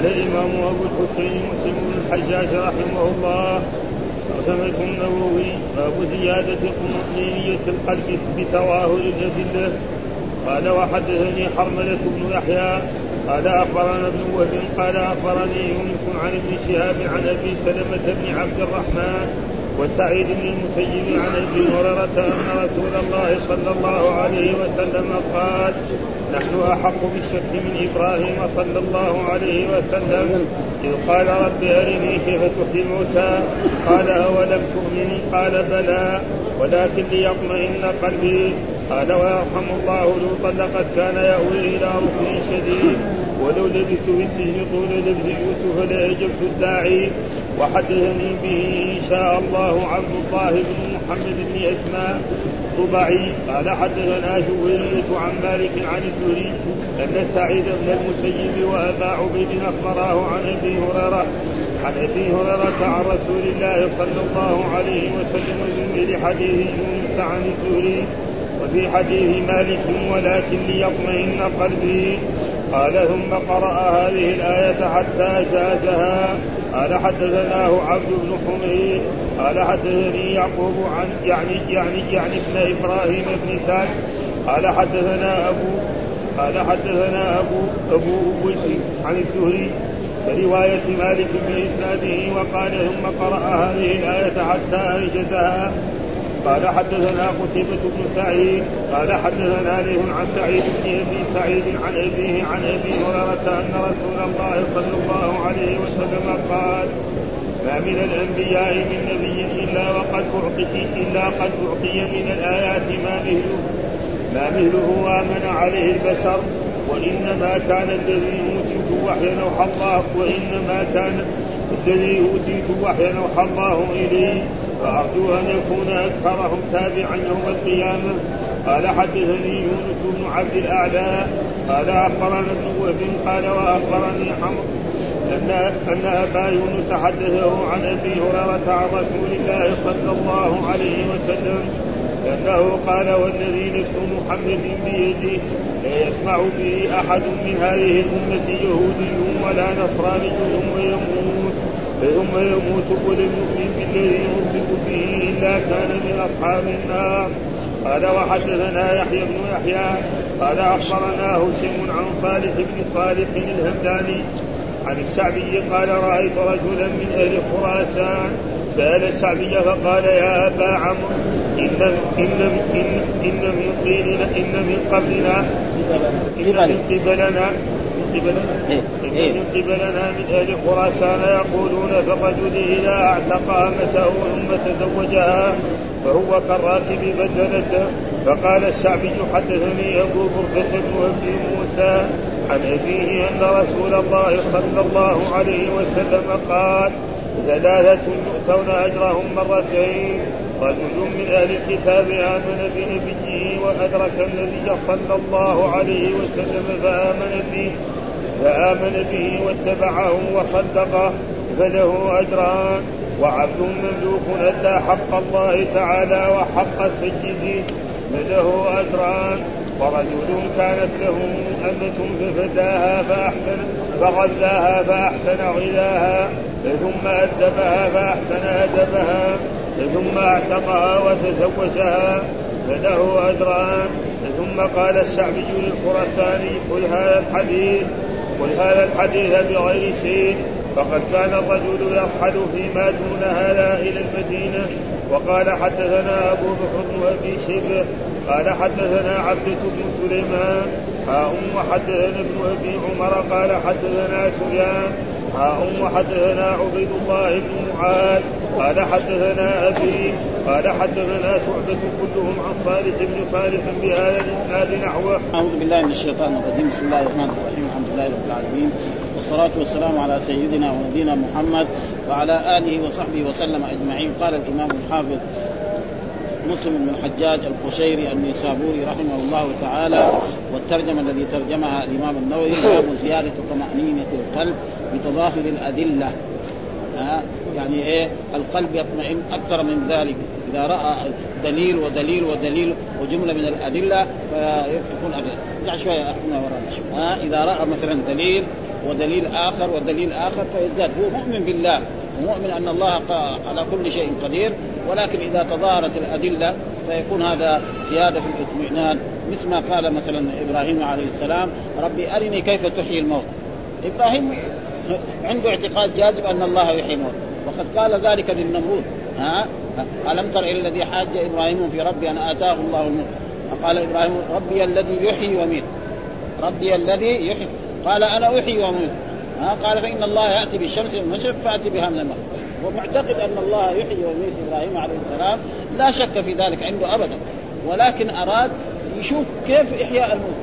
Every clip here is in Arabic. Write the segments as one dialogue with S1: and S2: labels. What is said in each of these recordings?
S1: قال الامام أبو الحسين مسلم بن الحجاج رحمه الله وسمعت النووي باب زيادة طمأنينية القلب بتظاهر الأدلة قال وحدثني حرملة بن يحيى قال أخبرنا ابن وهب قال أخبرني يونس عن ابن شهاب عن أبي سلمة بن عبد الرحمن وسعيد بن المسيب عن أبي هريرة أن رسول الله صلى الله عليه وسلم قال نحن أحق بالشك من إبراهيم صلى الله عليه وسلم. إذ قال رب أرني كيف تحيي الموتى قال أولم تؤمن قال بلى ولكن ليطمئن قلبي. قال ويرحم الله لوطا لقد كان يأوي إلى ركن شديد. ولو لبثت في السجن طول لبث يوسف لأجبت الداعي وحدثني به إن شاء الله عبد الله بن محمد بن أسماء الطبعي قال حدثنا جويرية عن مالك عن الزهري أن سعيد بن المسيب وأبا عبيد أخبراه عن أبي هريرة عن أبي هريرة عن رسول الله صلى الله عليه وسلم من حديث يونس عن الزهري وفي حديث مالك ولكن ليطمئن قلبي. قال ثم قرأ هذه الآية حتى جازها قال حدثناه عبد بن حميد. قال حدثني يعقوب عن يعني يعني يعني ابن إبراهيم بن سعد. قال حدثنا أبو قال حدثنا أبو أبو اويس عن الزهري فرواية مالك بإسناده وقال ثم قرأ هذه الآية حتى أنجزها قال حدثنا قتيبة بن سعيد قال حدثنا له عن سعيد بن أبي سعيد عن أبيه عن أبي هريرة أن رسول الله صلى الله عليه وسلم قال ما من الأنبياء من نبي إلا وقد أعطي إلا قد أعطي من الآيات ما مثله ما مثله امن عليه البشر وإنما كان الذي أوتيت وحيا اوحى الله وإنما كان الذي أوتيت وحيا اوحى الله إليه فأرجو أن يكون أكثرهم تابعا يوم القيامة. قال حدثني يونس بن عبد الأعلى. قال أخبرنا ابن وهب. قال وأخبرني حمر. أن أن أبا يونس حدثه عن أبي هريرة عن رسول الله صلى الله عليه وسلم. أنه قال والذي نفس محمد بيده لا يسمع به أحد من هذه الأمة يهودي ولا نصراني ثم يموت ثم يموت ولم يؤمن بالذي يرسل به إلا كان من أصحاب النار. قال وحدثنا يحيى بن يحيى قال أخبرنا هشيم عن صالح بن صالح الهمداني عن الشعبي قال رأيت رجلا من أهل خراسان. سأل الشعبي فقال يا أبا عمرو إن إن ان إن من قبلنا إن من قبلنا قبلنا إيه. من قبلنا من أهل خراسان يقولون الرجل اذا أعتق أمته ثم تزوجها فهو كالراكب بدلته فقال الشعبي حدثني أبو برده بن ابي موسى عن أبيه أن رسول الله صلى الله عليه وسلم قال ثلاثة يؤتون أجرهم مرتين رجل من أهل الكتاب آمن بنبيه وأدرك النبي صلى الله عليه وسلم فآمن به فآمن به واتبعه وصدقه فله أجران. وعبد مملوك أدى حق الله تعالى وحق سيده فله أجران. ورجل كانت له أمة ففداها فأحسن فغذاها فأحسن غذاها ثم أدبها فأحسن أدبها ثم أعتقها وتزوجها فله أجران. ثم قال الشعبي للخرساني قل هذا الحديث هذا الحديث بغير شيء فقد كان الرجل يرحل فيما دون هذا إلى المدينة. وقال حدثنا أبو بكر أبي شبه قال حدثنا عبدة بن سليمان. حاء وحدثنا ابن أبي عمر قال حدثنا سفيان. حاء وحدثنا عبيد الله بن معاذ. قال حدثنا أبي قال حدثنا شعبة كلهم عن صالح بن صالح بهذا الإسناد نحوه.
S2: أعوذ بالله من الشيطان الرجيم. بسم الله الرحمن الرحيم. الحمد لله رب العالمين. والصلاة والسلام على سيدنا ونبينا محمد وعلى آله وصحبه وسلم أجمعين. قال الإمام الحافظ مسلم بن الحجاج القشيري النيسابوري رحمه الله تعالى والترجمة الذي ترجمها الإمام النووي باب زيادة طمأنينة القلب بتظاهر الأدلة. يعني إيه؟ القلب يطمئن أكثر من ذلك. إذا رأى دليل ودليل ودليل وجملة من الأدلة فيكون ارجع شوية اخذنا ها؟ إذا رأى مثلا دليل ودليل آخر ودليل آخر فيزداد. هو مؤمن بالله ومؤمن أن الله على كل شيء قدير ولكن إذا تظاهرت الأدلة فيكون هذا زيادة في الاطمئنان. مثل ما قال مثلا إبراهيم عليه السلام ربي أرني كيف تحيي الموت. إبراهيم عنده اعتقاد جازم أن الله يحيي الموت وقد قال ذلك للنمرود. ها؟ ألم تر إلى الذي حاج إبراهيم في ربي أن آتاه الله الملك؟ فقال إبراهيم ربي الذي يحيي ويميت. ربي الذي يحيي. قال أنا أحيي وأميت. ها؟ قال فإن الله يأتي بالشمس من المشرق فأتي بها من المغرب. ومعتقد أن الله يحيي ويميت إبراهيم عليه السلام. لا شك في ذلك عنده ابدا. ولكن أراد يشوف كيف إحياء الموت.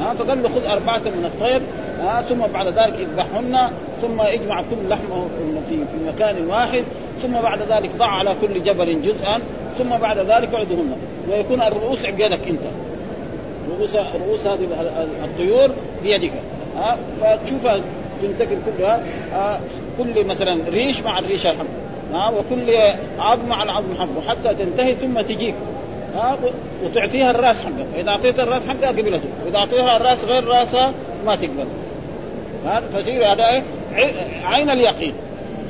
S2: ها؟ فقال له خذ أربعة من الطير ها ثم بعد ذلك اذبحهن ثم اجمع كل لحمه في في مكان واحد ثم بعد ذلك ضع على كل جبل جزءا ثم بعد ذلك عدهن. ويكون الرؤوس بيدك انت. رؤوس رؤوس هذه الطيور بيدك. ها فتشوفها تنتقل كلها ها كل مثلا ريش مع الريشه الحمد ها وكل عظم مع العظم حقه حتى تنتهي ثم تجيك. ها وتعطيها الرأس حقها. واذا اعطيتها الرأس حقها قبلته. واذا اعطيتها الرأس غير رأسها ما تقبل. هذا هذا إيه؟ عين اليقين.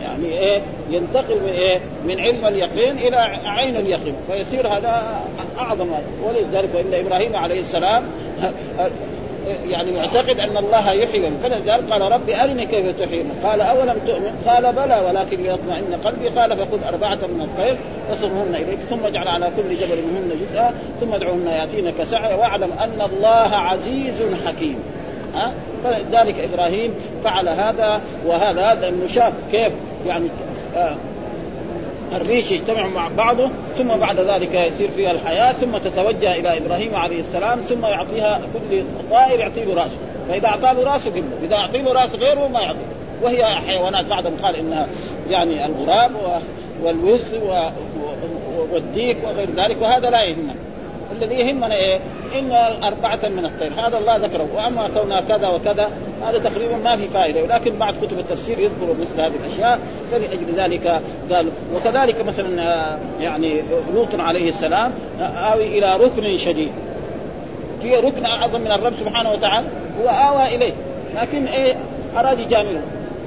S2: يعني إيه؟ ينتقل من إيه؟ من علم اليقين إلى عين اليقين. فيصير هذا أعظم. ولذلك وان إبراهيم عليه السلام يعني معتقد أن الله يحيي. فلذلك قال ربي أرني كيف تحيي قال أولم تؤمن؟ قال بلى ولكن ليطمئن قلبي. قال فخذ أربعة من الطير فصرهن إليك ثم اجعل على كل جبل منهن جزءا ثم ادعوهن يأتينك سعيا واعلم أن الله عزيز حكيم. ها؟ فلذلك إبراهيم فعل هذا وهذا لأنه شاف كيف يعني آه الريش يجتمع مع بعضه ثم بعد ذلك يصير فيها الحياة ثم تتوجه إلى إبراهيم عليه السلام ثم يعطيها كل طائر يعطي له رأسه. فإذا اعطى له رأسه قبله إذا اعطي له رأس غيره ما يعطي وهي حيوانات بعضهم قال إنها يعني الغراب والوز والديك وغير ذلك وهذا لا يهمنا. الذي يهمنا إيه؟ إن اربعه من الطير. هذا الله ذكره. وأما كونها كذا وكذا هذا تقريبا ما في فائدة. ولكن بعض كتب التفسير يذكر مثل هذه الأشياء. فلأجل ذلك قال وكذلك مثلا يعني لوط عليه السلام آوي إلى ركن شديد. في ركن أعظم من الرب سبحانه وتعالى هو آوى إليه. لكن إيه أراد يجامله.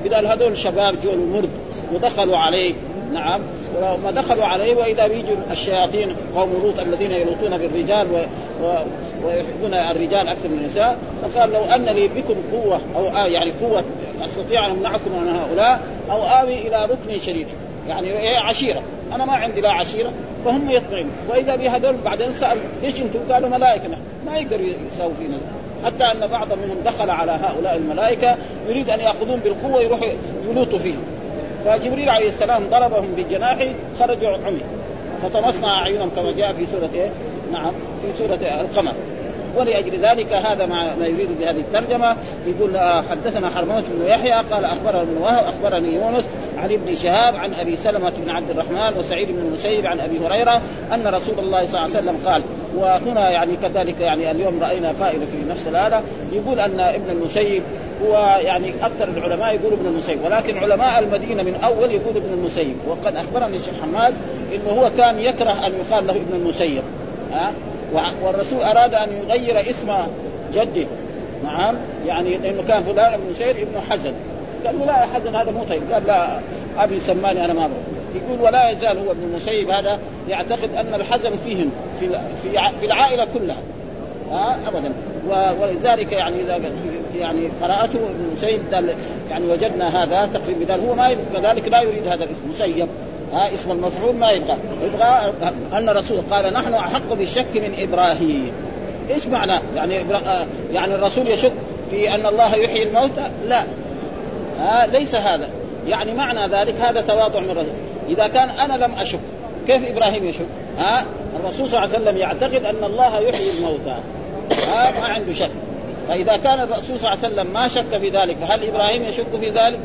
S2: بدل هذول الشباب جو المرد ودخلوا عليه. نعم. وما دخلوا عليه وإذا بيجوا الشياطين قوم لوط الذين يلوطون بالرجال و... و... ويحبون الرجال أكثر من النساء فقال لو أن لي بكم قوة أو آه يعني قوة أستطيع أن أمنعكم عن هؤلاء أو آوي إلى ركن شديد. يعني إيه عشيرة. أنا ما عندي لا عشيرة فهم يطمئنون. وإذا بهذول بعدين سأل ليش أنتم؟ قالوا ملائكة. نحن ما يقدروا يساووا فينا. حتى أن بعض منهم دخل على هؤلاء الملائكة يريد أن يأخذون بالقوة يروحوا يلوطوا فيهم. فجبريل عليه السلام ضربهم بجناحه خرجوا عمي فطمسنا أعينهم كما جاء في سورة إيه؟ نعم في سورة القمر ولأجل ذلك هذا ما, يريد بهذه الترجمة يقول حدثنا حرموت بن يحيى قال اخبرنا ابن وهب أخبرني يونس عن ابن شهاب عن أبي سلمة بن عبد الرحمن وسعيد بن المسيب عن أبي هريرة أن رسول الله صلى الله عليه وسلم قال وهنا يعني كذلك يعني اليوم رأينا فائدة في نفس هذا يقول أن ابن المسيب هو يعني أكثر العلماء يقولوا ابن المسيب. ولكن علماء المدينة من أول يقول ابن المسيب. وقد أخبرني الشيخ حماد إنه هو كان يكره أن يقال له ابن المسيب. ها؟ والرسول أراد أن يغير اسم جده. نعم؟ يعني لأنه كان فلان ابن مسيب ابن حزن. قال له لا حزن هذا مو طيب. قال لا أبي سماني أنا ما أبغى. يقول ولا يزال هو ابن المسيب هذا يعتقد أن الحزن فيهم في في العائلة كلها. ها؟ ابدا. ولذلك يعني اذا يعني قراءته ابن المسيب يعني وجدنا هذا تقريبا هو ما كذلك لا يريد هذا الاسم مسيب. ها اسم المفعول ما يبغى يبغى أن الرسول قال نحن أحق بالشك من إبراهيم. إيش معنى؟ يعني يعني الرسول يشك في أن الله يحيي الموتى؟ لا. ها ليس هذا. يعني معنى ذلك هذا تواضع من الرسول. إذا كان أنا لم أشك كيف إبراهيم يشك؟ ها الرسول صلى الله عليه وسلم يعتقد أن الله يحيي الموتى. ها ما عنده شك. فإذا كان الرسول صلى الله عليه وسلم ما شك في ذلك فهل إبراهيم يشك في ذلك؟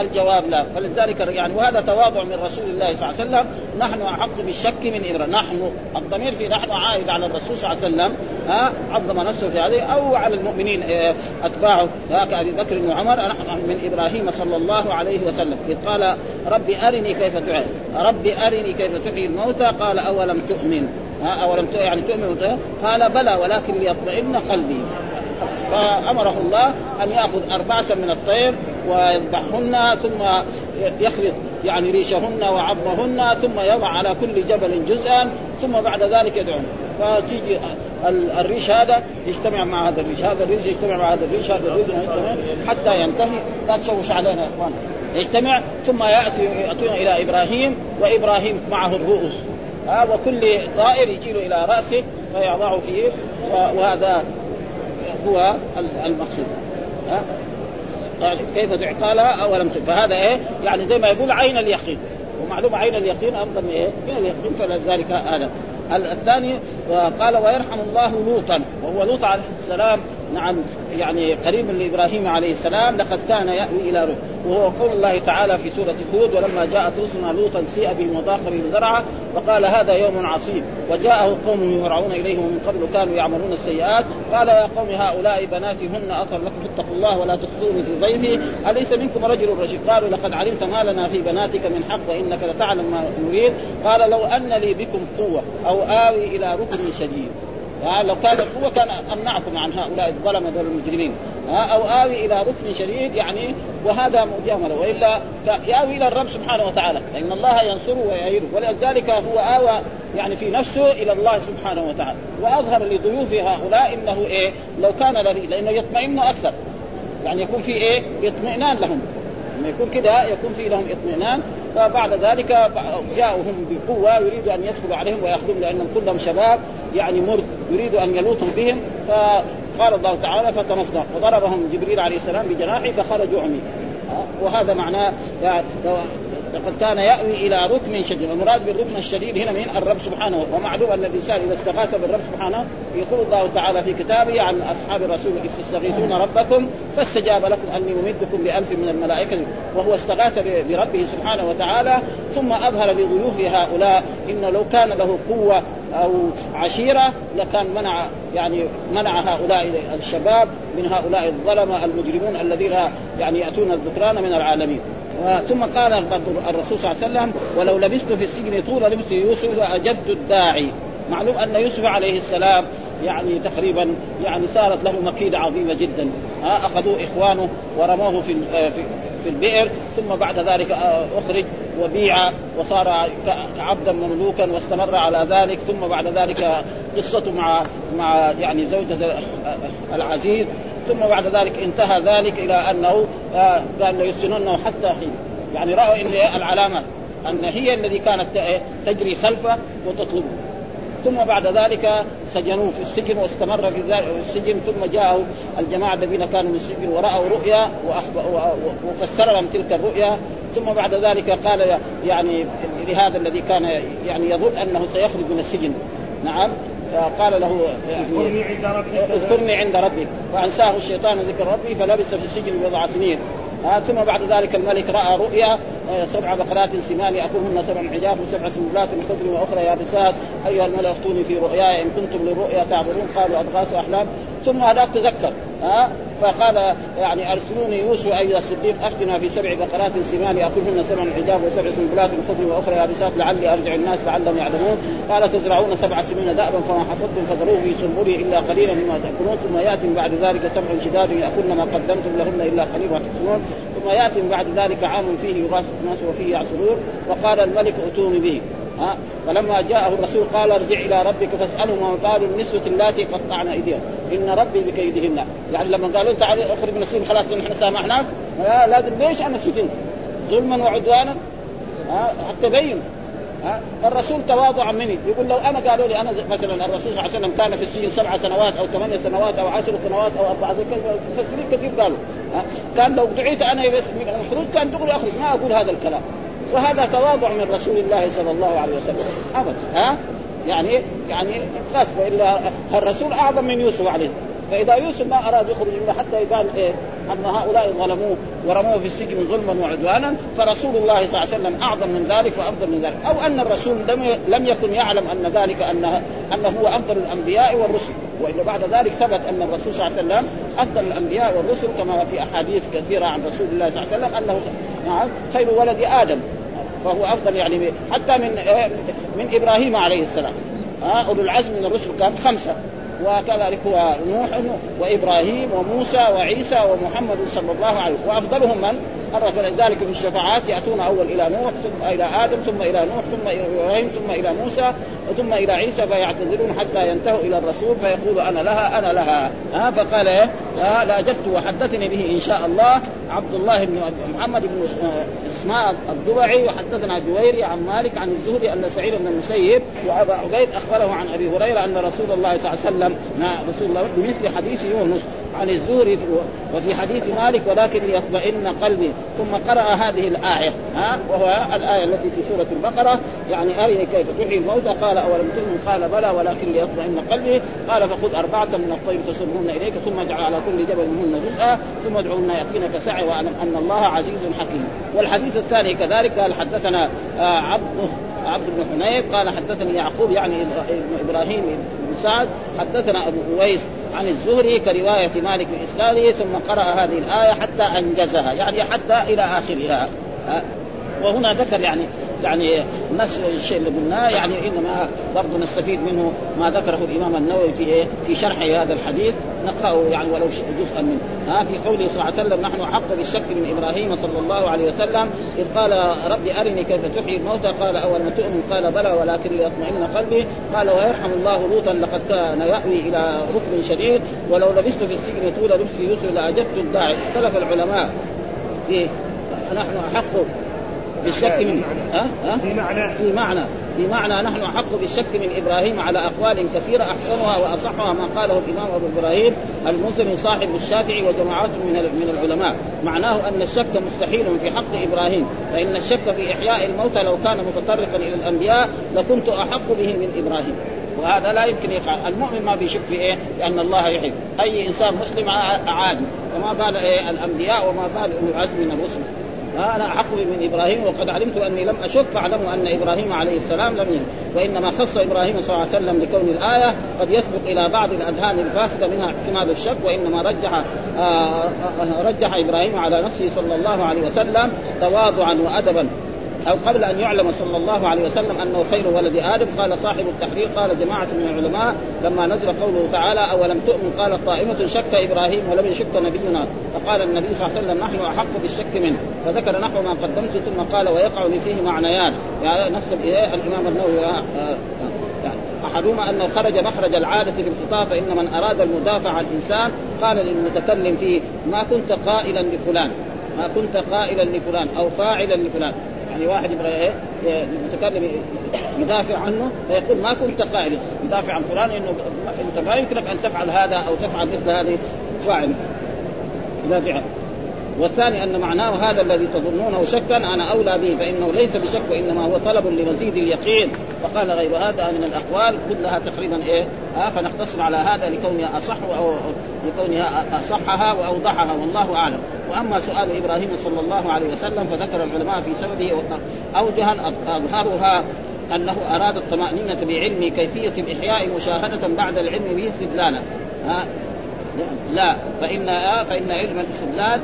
S2: الجواب لا. فلذلك يعني وهذا تواضع من رسول الله صلى الله عليه وسلم. نحن أحق بالشك من إبراهيم. نحن الضمير في نحن عائد على الرسول صلى الله عليه وسلم. ها عظم نفسه في هذه. أو على المؤمنين أتباعه. كابي بكر وعمر نحن من إبراهيم صلى الله عليه وسلم. إذ قال ربي أرني كيف تحيي ربي أرني كيف تحيي الموتى. قال أولم تؤمن؟ أولم يعني تؤمن قال بلى ولكن ليطمئن قلبي. فأمره الله أن يأخذ أربعة من الطير ويذبحهن ثم يخلط يعني ريشهن وعظمهن ثم يضع على كل جبل جزءا ثم بعد ذلك يدعون. فتيجي الريش هذا يجتمع مع هذا الريش هذا الريش يجتمع مع هذا الريش هذا الريش حتى ينتهي. لا تشوش علينا يا إخوان. يجتمع ثم ياتي يأتون إلى إبراهيم وإبراهيم معه الرؤوس. ها وكل طائر يجيل إلى رأسه فيضعه فيه وهذا هو المقصود. ها؟ يعني كيف تعقالها أولم فهذا إيه؟ يعني زي ما يقول عين اليقين. ومعلومة عين اليقين أفضل من إيه؟ من اليقين. فلذلك هذا الثاني قال ويرحم الله لوطا. وهو لوط عليه السلام. نعم يعني قريب لإبراهيم عليه السلام لقد كان يأوي إلى روح. وهو قول الله تعالى في سورة هود ولما جاءت رسلنا لوطا سيء بهم ذرعا وقال هذا يوم عصيب. وجاءه قوم يهرعون اليه ومن قبل كانوا يعملون السيئات. قال يا قوم هؤلاء بناتي هن أطهر لكم فاتقوا الله ولا تخزوني في ضيفي. أليس منكم رجل رشيد؟ قالوا لقد علمت ما لنا في بناتك من حق وإنك لتعلم ما نريد. قال لو أن لي بكم قوة أو آوي إلى ركن شديد. يعني لو كان القوه كان أمنعكم عن هؤلاء الظلمة المجرمين أو آوي إلى ركن شديد يعني وهذا مجاملة. وإلا يآوي إلى الرب سبحانه وتعالى. لأن الله ينصره ويعينه ولذلك هو آوى يعني في نفسه إلى الله سبحانه وتعالى. وأظهر لضيوف هؤلاء إنه إيه؟ لو كان لأنه يطمئن أكثر. يعني يكون في إيه؟ اطمئنان لهم. لما يكون كده يكون في لهم اطمئنان فبعد ذلك جاءهم بقوة يريد أن يدخلوا عليهم ويأخذهم لأنهم كلهم شباب يعني مرد يريد أن يلوطوا بهم فقال الله تعالى فتمصنا وضربهم جبريل عليه السلام بجناحه فخرجوا عمي وهذا معناه يعني لقد كان يأوي إلى ركن شديد. المراد بالركن الشديد هنا من الرب سبحانه ومعلوم أن الإنسان إذا استغاث بالرب سبحانه يقول الله تعالى في كتابه عن أصحاب الرسول إذ تستغيثون ربكم فاستجاب لكم أني ممدكم بألف من الملائكة. وهو استغاث بربه سبحانه وتعالى ثم أظهر لضيوف هؤلاء إن لو كان له قوة أو عشيرة لكان منع يعني منع هؤلاء الشباب من هؤلاء الظلمة المجرمون الذين يعني يأتون الذكران من العالمين. ثم قال الرسول صلى الله عليه وسلم ولو لبست في السجن طول لبس يوسف لأجد الداعي. معلوم أن يوسف عليه السلام يعني تقريبا يعني صارت له مكيدة عظيمة جدا. ها أخذوه إخوانه ورموه في في في البئر ثم بعد ذلك أخرج وبيع وصار عبدا مملوكا واستمر على ذلك. ثم بعد ذلك قصته مع مع يعني زوجة العزيز. ثم بعد ذلك انتهى ذلك إلى أنه قال ليسجننه حتى حين. يعني رأوا إن العلامة أن هي الذي كانت تجري خلفه وتطلبه. ثم بعد ذلك سجنوه في السجن واستمر في السجن ثم جاءوا الجماعة الذين كانوا من السجن ورأوا رؤيا وفسر لهم تلك الرؤيا. ثم بعد ذلك قال يعني لهذا الذي كان يعني يظن أنه سيخرج من السجن. نعم. قال له
S1: يعني اذكرني عند ربك.
S2: اذكرني عند ربك. فأنساه الشيطان ذكر ربي فلبث في السجن بضع سنين. آه ثم بعد ذلك الملك رأى رؤيا آه سبع بقرات سمان يأكلهن سبع حجاب وسبع سنبلات خضر وأخرى يابسات. أيها الملا افتوني في رؤياي إن كنتم للرؤيا تعبرون قالوا اضغاث أحلام. ثم هذاك تذكر ها؟ فقال يعني أرسلوني يوسف أيها الصديق افتنا في سبع بقرات سمان يأكلهن سبع حجاب وسبع سنبلات خضر وأخرى يابسات لعلي أرجع الناس لعلهم يعلمون. قال تزرعون سبع سنين دأبا فما حصدتم فذروه في سنبله إلا قليلا مما تأكلون ثم يأتي بعد ذلك سبع شداد يأكلن ما قدمتم لهن إلا قليلا تحسنون ثم يأتي بعد ذلك عام فيه يغاث الناس وفيه يعصرون. وقال الملك أتوني به. ها فلما جاءه الرسول قال ارجع إلى ربك فاساله ما قالوا النسوة اللاتي قطعن إيديهم. إن ربي بكيدهن. يعني لما قالوا تعال اخرج من السجن خلاص نحن سامحناك. لا لازم ليش أنا سجنت؟ ظلما وعدوانا؟ ها حتى بين. الرسول تواضعا مني. يقول لو أنا قالوا لي أنا مثلا الرسول صلى الله عليه وسلم كان في السجن سبع سنوات أو ثمانية سنوات أو عشر سنوات أو أربع مفسرين كثير قالوا. كان لو دعيت أنا بس من الخروج كان دغري اخرج ما أقول هذا الكلام. وهذا تواضع من رسول الله صلى الله عليه وسلم. ابدا ها؟ يعني يعني خاص وإلا الرسول أعظم من يوسف عليه. فإذا يوسف ما أراد يخرج منه حتى يبان إيه أن هؤلاء ظلموه ورموه في السجن ظلما وعدوانا فرسول الله صلى الله عليه وسلم أعظم من ذلك وأفضل من ذلك. أو أن الرسول لم لم يكن يعلم أن ذلك انه أنه هو أفضل الأنبياء والرسل. والا بعد ذلك ثبت أن الرسول صلى الله عليه وسلم أفضل الأنبياء والرسل كما في أحاديث كثيرة عن رسول الله صلى الله عليه وسلم أنه نعم خير ولد آدم. فهو أفضل يعني حتى من من إبراهيم عليه السلام. ها أولو العزم من الرسل كان خمسة. وكذلك هو نوح وإبراهيم وموسى وعيسى ومحمد صلى الله عليه وسلم. وأفضلهم من؟ الرسول ذلك في الشفاعات يأتون أول إلى نوح ثم إلى آدم ثم إلى نوح ثم إلى إبراهيم ثم إلى موسى ثم إلى عيسى فيعتذرون حتى ينتهوا إلى الرسول فيقول أنا لها أنا لها. ها فقال إيه؟ لا جبت وحدثني به إن شاء الله عبد الله بن محمد بن آه، اسماء الضبعي وحدثنا جويري عن مالك عن الزهري أن سعيد بن المسيب وأبا عبيد أخبره عن أبي هريرة أن رسول الله صلى الله عليه وسلم رسول الله بمثل حديث يونس عن الزهري وفي حديث مالك ولكن ليطمئن قلبي. ثم قرأ هذه الآية ها وهو الآية التي في سورة البقرة يعني أرني كيف تحيي الموتى. قال أولم تؤمن قال بلى ولكن ليطمئن قلبي. قال فخذ أربعة من الطير فصرهن إليك ثم اجعل على كل جبل منهن جزءا ثم ادعوهن يأتينك سعي واعلم أن الله عزيز حكيم. والحديث الثاني كذلك قال حدثنا آه، عبد عبد بن حنيف قال حدثني يعقوب يعني إبراهيم سعد حدثنا أبو اويس عن الزهري كرواية مالك باسناده ثم قرأ هذه الآية حتى أنجزها يعني حتى إلى آخرها. وهنا ذكر يعني يعني نفس الشيء اللي قلناه يعني إنما برضه نستفيد منه ما ذكره الإمام النووي في إيه؟ في شرح هذا الحديث نقرأه يعني ولو جزءا منه ها في قوله صلى الله عليه وسلم نحن احق بالشك من إبراهيم صلى الله عليه وسلم إذ قال ربي أرني كيف تحيي الموتى قال أول ما تؤمن قال بلى ولكن ليطمئن قلبي قال ويرحم الله لوطا لقد كان يأوي إلى ركن شديد ولو لبثت في السجن طول لبس يوسف لأجبت الداعي اختلف العلماء في فنحن احق بالشك من ها؟ في معنى في معنى في معنى نحن أحق بالشك من إبراهيم على أقوال كثيرة احسنها وأصحها ما قاله الإمام أبو إبراهيم المسلم صاحب الشافعي وجماعات من من العلماء. معناه أن الشك مستحيل في حق إبراهيم فإن الشك في إحياء الموتى لو كان متطرقا إلى الأنبياء لكنت أحق به من إبراهيم. وهذا لا يمكن يقع المؤمن ما بيشك في إيه؟ لأن الله يحب. أي إنسان مسلم عادي. وما بال إيه الأنبياء وما بال اولي العزم من الرسل. أنا احق من إبراهيم وقد علمت أني لم أشك فاعلموا أن إبراهيم عليه السلام لم يهد وإنما خص إبراهيم صلى الله عليه وسلم لكون الآية قد يسبق إلى بعض الأذهان الفاسدة منها احتمال الشك وإنما رجح آه، آه، رجح إبراهيم على نفسه صلى الله عليه وسلم تواضعا وادبا. أو قبل أن يعلم صلى الله عليه وسلم أنه خير ولد آدم قال صاحب التحرير قال جماعة من العلماء لما نزل قوله تعالى أولم تؤمن؟ قال طائفة شك إبراهيم ولم يشك نبينا. فقال النبي صلى الله عليه وسلم نحن أحق بالشك منه. فذكر نحو ما قدمت ثم قال ويقع لي فيه معنيان يعني نفس الإمام النووي أحدهما أنه خرج مخرج العادة في الخطاب فإن من أراد المدافع عن الإنسان قال للمتكلم فيه ما كنت قائلا لفلان ما كنت قائلا لفلان أو فاعلا لفلان. يعني واحد يبغى إيه المتكلم يدافع عنه فيقول ما كنت قائلا يدافع عن فلان إنه إنت ما يمكنك أن تفعل هذا أو تفعل مثل هذه فاعل. يدافع. والثاني أن معناه هذا الذي تظنونه شكا أنا أولى به فإنه ليس بشك وإنما هو طلب لمزيد اليقين. فقال غير هذا من الأقوال كلها تقريبا إيه؟ آه فنقتصر على هذا لكونها أصح أو لكونها أصحها وأوضحها والله أعلم. وأما سؤال إبراهيم صلى الله عليه وسلم فذكر العلماء في سببه اوجها أظهرها أنه أراد الطمأنينة بعلم كيفية الإحياء مشاهدة بعد العلم به استدلالا. آه لا فإن آه فإن علم الاستدلال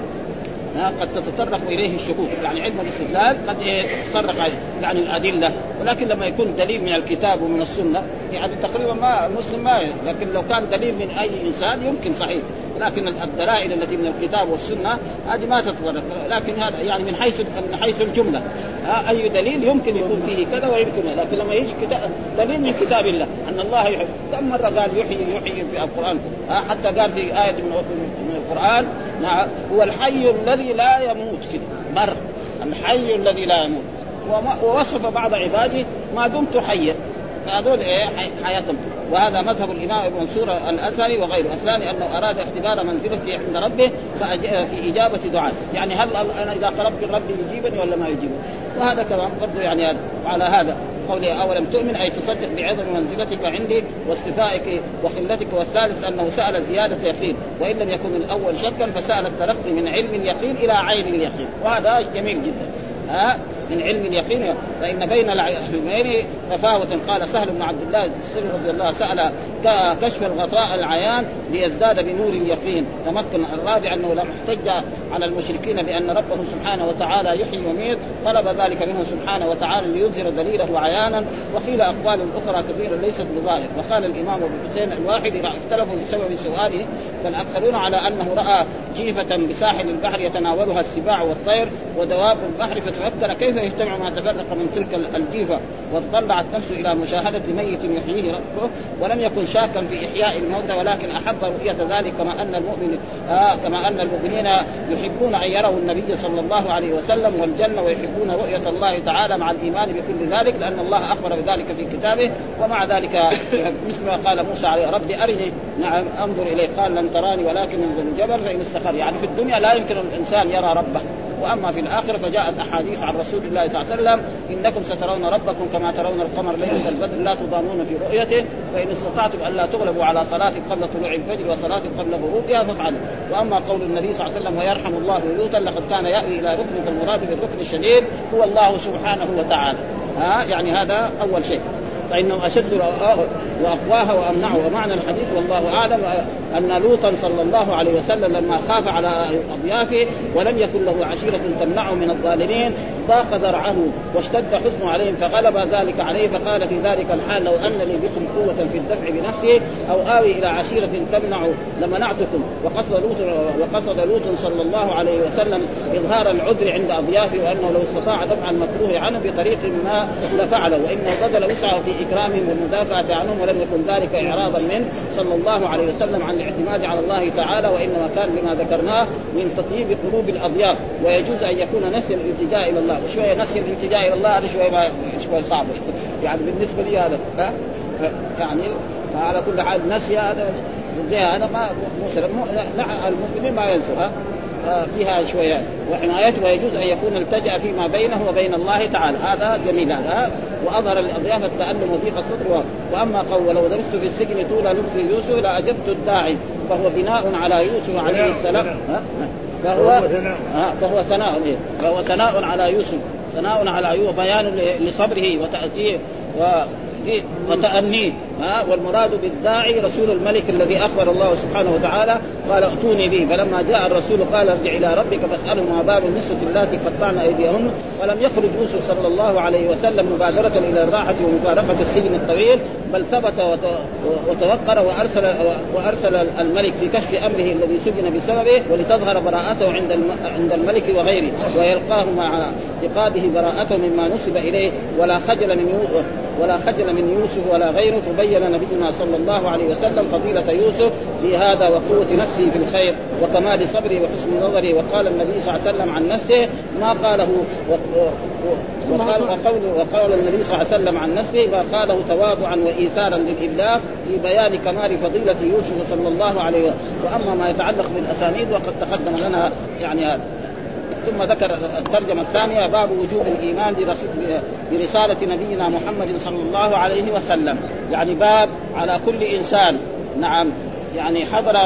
S2: قد تتطرق إليه الشكوك. يعني علم الاستدلال قد يتطرق يعني الأدلة. ولكن لما يكون دليل من الكتاب ومن السنة يعني تقريبا ما المسلم ما لكن لو كان دليل من أي إنسان يمكن صحيح. لكن الدلائل التي من الكتاب والسنة هذه ما تتطرق لكن هذا يعني من حيث من حيث الجملة. أي دليل يمكن يكون فيه كذا ويمكن لكن لما يجي كتاب دليل من كتاب الله. أن الله يحب كم مرة قال يحيي يحيي في القرآن؟ حتى قال في آية من القرآن نعم هو الحي الذي لا يموت كده مر. الحي الذي لا يموت. ووصف بعض عباده ما دمت حيا. فهذول إيه حياتهم. وهذا مذهب الإمام ابن منصور الازهري وغيره. الثاني أنه أراد اختبار منزلته عند ربه في إجابة دعاء. يعني هل أنا إذا قربت ربي يجيبني ولا ما يجيبني وهذا كلام برضه يعني على هذا. قوله أولم تؤمن؟ أي تصدق بعظم منزلتك عندي واصطفائك وخلتك. والثالث أنه سأل زيادة يقين. وإن لم يكن الأول شكا فسأل الترقي من علم اليقين إلى عين اليقين. وهذا جميل جدا. ها؟ من علم اليقين فإن بين العلمين تفاوتا قال سهل بن عبد الله السلمي رضي الله سأل كشف الغطاء العيان ليزداد بنور اليقين تمكن الرابع أنه لم احتج على المشركين بأن ربه سبحانه وتعالى يحيي ويميت. طلب ذلك منه سبحانه وتعالى ليظهر دليله عيانا. وقيل أقوال أخرى كثيرة ليست بظاهر. وقال الإمام أبو الحسين الواحد اختلفوا بسبب سؤاله فالأكثرون على أنه رأى جيفة بساحل البحر يتناولها السباع والطير ودواب البحر فتفكر كيف يجتمع ما تفرق من تلك الجيفة وتطلعت نفسه إلى مشاهدة ميت يحييه ربه ولم يكن شاكا في إحياء الموتى ولكن أحب رؤية ذلك كما أن المؤمن آه كما أن المؤمنين يحبون أن يروا النبي صلى الله عليه وسلم والجنة ويحبون رؤية الله تعالى مع الإيمان بكل ذلك لأن الله أخبر بذلك في كتابه ومع ذلك مثل ما قال موسى عليه ربي أرني نعم أنظر إليه قال لن تراني ولكن انظر الجبل فإن استقر يعني في الدنيا لا يمكن الإنسان يرى ربه وأما في الآخرة فجاءت أحاديث عن رسول الله صلى الله عليه وسلم إنكم سترون ربكم كما ترون القمر ليلة البدر لا تضامون في رؤيته فإن استطعتم ألا تغلبوا على صلاه قبل طلوع الفجر وصلاه قبل غروبها فافعلوا. وأما قول النبي صلى الله عليه وسلم ويرحم الله لوطا لقد كان يأوي إلى ركن فالمراد بالركن الشديد هو الله سبحانه وتعالى. ها؟ يعني هذا أول شيء. فإنه أشد واقواها وأمنعه. ومعنى الحديث والله أعلم أن لوطا صلى الله عليه وسلم لما خاف على اضيافه ولم يكن له عشيرة تمنعه من الظالمين ضاق ذرعه واشتد حزنه عليهم فغلب ذلك عليه فقال في ذلك الحال لو ان لي بكم قوة في الدفع بنفسي أو آوي إلى عشيرة تمنع لمنعتكم. وقصد لوط وقصد لوط صلى الله عليه وسلم إظهار العذر عند أضيافه وأنه لو استطاع دفع المكروه عنه بطريق ما لفعله. وإنه بذل وسعه في اكرامهم والمدافعه عنهم ولم يكن ذلك إعراضا منه صلى الله عليه وسلم عن الاعتماد على الله تعالى وإنما كان لما ذكرناه من تطيب قلوب الأضياف. ويجوز أن يكون نسي الالتجاء إلى الله وشويه نسي الالتجاء إلى الله هذا شوية ما شوية صعب. يعني بالنسبة لي هذا ها؟ يعني فعلى كل حال نسي هذا زي هذا ما المؤمنين ما ينسوا فيها شوية وحمايته ويجوز أن يكون التجأ فيما بينه وبين الله تعالى. هذا جميل هذا وأظهر الاضيافه التألم وضيق الصدر وأما قول ولو درست في السجن طول لبس يوسف لأجبت الداعي فهو بناء على يوسف عليه السلام. فهو فهو ثناء إيه؟ فهو ثناء على يوسف ثناء على يوسف بيان لصبره وتأتيه و وتأنيه ها؟ والمراد بالداعي رسول الملك الذي أخبر الله سبحانه وتعالى قال ائتوني به. فلما جاء الرسول قال ارجع إلى ربك فاساله ما بال النسوة اللاتي قطعن أيديهن. ولم يخرج يوسف صلى الله عليه وسلم مبادرة إلى الراحة ومفارقة السجن الطويل بل ثبت وتوقر وارسل وأرسل الملك في كشف أمره الذي سجن بسببه ولتظهر براءته عند عند الملك وغيره ويلقاه مع اعتقاده براءته مما نسب إليه. ولا خجل من ولا خجل من يوسف ولا غيره فبين نبينا صلى الله عليه وسلم فضيلة يوسف في هذا وقوة نفسه في الخير وكمال صبره وحسن نظره. وقال النبي صلى الله عليه وسلم عن نفسه ما قاله وقال وقول وقال النبي صلى الله عليه وسلم عن نفسه ما قاله تواضعا وايثارا للإبلاغ في بيان كمال فضيلة يوسف صلى الله عليه وسلم وأما ما يتعلق بالأسانيد وقد تقدم لنا يعني هذا ثم ذكر الترجمة الثانية باب وجوب الإيمان برسالة نبينا محمد صلى الله عليه وسلم. يعني باب على كل إنسان. نعم. يعني حضر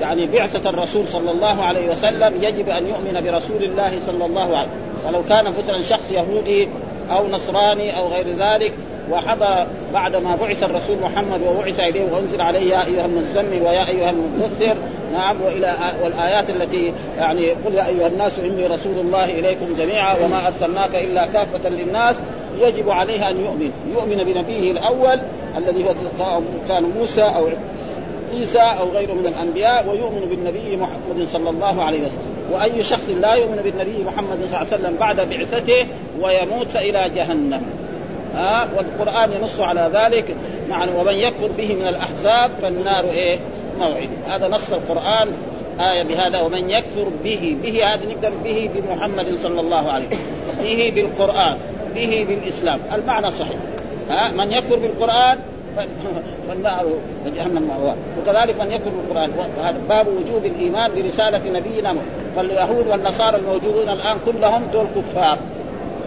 S2: يعني بعثة الرسول صلى الله عليه وسلم يجب أن يؤمن برسول الله صلى الله عليه وسلم. ولو كان مثلا شخص يهودي أو نصراني أو غير ذلك وحضر بعد ما بعث الرسول محمد وبعث إليه وأنزل عليه يا أيها المزمل ويا أيها المدثر. نعم وإلى والآيات التي يعني قل يا أيها الناس إني رسول الله إليكم جميعا وما أرسلناك إلا كافة للناس. يجب عليه أن يؤمن يؤمن بنبيه الأول الذي هو كان موسى أو عيسى أو غيره من الأنبياء ويؤمن بالنبي محمد صلى الله عليه وسلم. وأي شخص لا يؤمن بالنبي محمد صلى الله عليه وسلم بعد بعثته ويموت فإلى جهنم. ها والقرآن ينص على ذلك. معنى ومن يكفر به من الأحزاب فالنار إيه؟ موعد. هذا نص القرآن آية بهذا ومن يكفر به به هذا نقدر به بمحمد صلى الله عليه وسلم. به بالقرآن به بالإسلام. المعنى صحيح. ها من يكفر بالقرآن فالنار وجهنم مأواه وكذلك من يكفر بالقرآن. وهذا باب وجوب الإيمان برسالة نبينا فاليهود والنصارى الموجودون الآن كلهم دول كفار.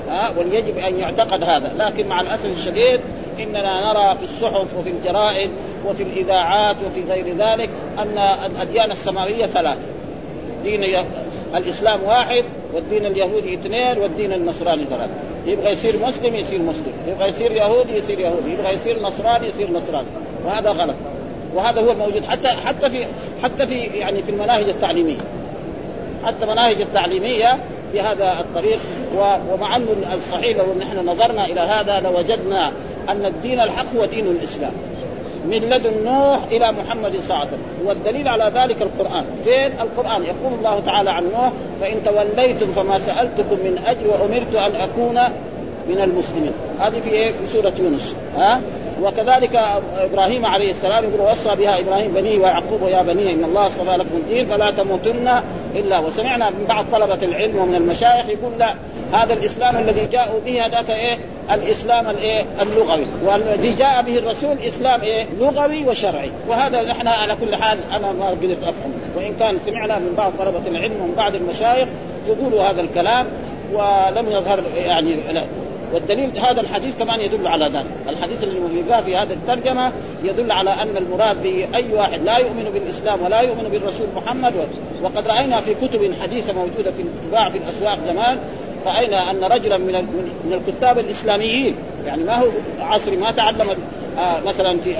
S2: ها ويجب أن يعتقد هذا. لكن مع الأسف الشديد إننا نرى في الصحف وفي الجرائد وفي الإذاعات وفي غير ذلك أن الأديان السماوية ثلاث. دين الإسلام واحد والدين اليهودي اثنين والدين النصراني ثلاثة يبغى يصير مسلم يصير مسلم. يبغى يصير يهودي يصير يهودي. يبغى يصير نصراني يصير نصراني. وهذا غلط. وهذا هو الموجود حتى حتى في حتى في يعني في المناهج التعليمية. حتى المناهج التعليمية بهذا الطريق ومع انه الصحيح لو نحن نظرنا إلى هذا لوجدنا أن الدين الحق هو دين الإسلام. من لدن نوح إلى محمد صلى الله عليه وسلم. والدليل على ذلك القرآن. فين القرآن؟ يقول الله تعالى عن نوح فإن توليتم فما سألتكم من أجر وأمرت أن أكون من المسلمين. هذه في إيه؟ في سورة يونس. ها؟ وكذلك إبراهيم عليه السلام يقول وصى بها إبراهيم بنيه ويعقوب يا بني إن الله اصطفى لكم الدين فلا تموتن إلا وسمعنا من بعض طلبة العلم ومن المشايخ يقول لا هذا الإسلام الذي جاءوا به هذاك إيه؟ الإسلام الايه اللغوي. والذي جاء به الرسول إسلام إيه؟ لغوي وشرعي. وهذا نحن على كل حال أنا ما قدرت أفهم. وإن كان سمعنا من بعض طلبة العلم ومن بعض المشايخ يقولوا هذا الكلام ولم يظهر يعني والدليل هذا الحديث كمان يدل على ذلك. الحديث جاء في هذا الترجمة يدل على أن المراد به أي واحد لا يؤمن بالإسلام ولا يؤمن بالرسول محمد وقد رأينا في كتب حديثة موجودة في تباع في الأسواق زمان رأينا أن رجلا من من الكتاب الإسلاميين يعني ما هو عصري ما تعلم آه مثلا في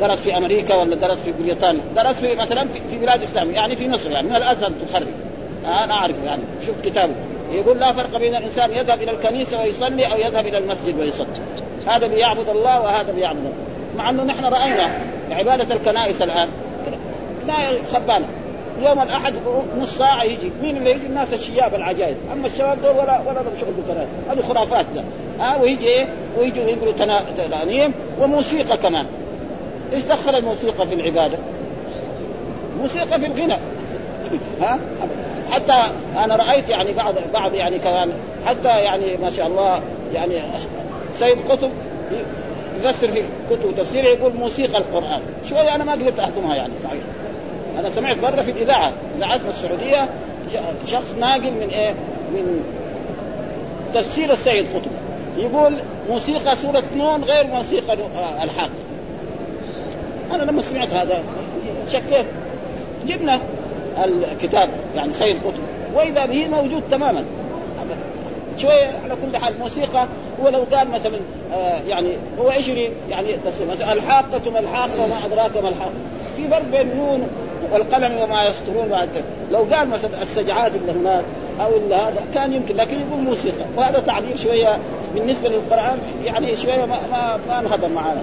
S2: درس في أمريكا ولا درس في بريطانيا درس في مثلا في, بلاد إسلامية يعني في مصر يعني من الازهر تخرج آه أنا اعرف يعني شفت كتابه. يقول لا فرق بين الإنسان يذهب إلى الكنيسة ويصلي أو يذهب إلى المسجد ويصلي. هذا بيعبد الله وهذا بيعبد الله. مع أنه نحن رأينا عبادة الكنائس الآن. كنايه خربانه يوم الأحد نص ساعة يجي. مين اللي يجي؟ الناس الشياب العجائز. أما الشباب دول ولا ولا لهم شغل بالكنائس. هذه خرافات ده. ها ويجي إيه؟ ويجوا يقولوا ترانيم وموسيقى كمان. إيش دخل الموسيقى في العبادة؟ موسيقى في الغنى. ها؟ حتى أنا رأيت يعني بعض بعض يعني كمان حتى يعني ما شاء الله يعني سيد قطب يفسر في كتب تفسير يقول موسيقى القرآن. شوية أنا ما قدرت احكمها يعني صحيح. أنا سمعت مرة في الإذاعة اذاعتنا السعودية شخص ناقل من إيه؟ من تفسير السيد قطب. يقول موسيقى سورة نون غير موسيقى الحاق أنا لما سمعت هذا شكيت. جبنا الكتاب يعني سيد قطب وإذا به موجود تماما. شوية على كل حال موسيقى هو لو قال مثلا آه يعني هو إيش يعني مثلا الحاقة ما الحاقة وما أدراك ما الحاقة. في فرق بين نون والقلم وما يسطرون لو قال مثلا السجعات اللي هناك أو هذا كان يمكن لكن يقول موسيقى. وهذا تعبير شوية بالنسبة للقرآن يعني شوية ما ما, ما انهضم معنا.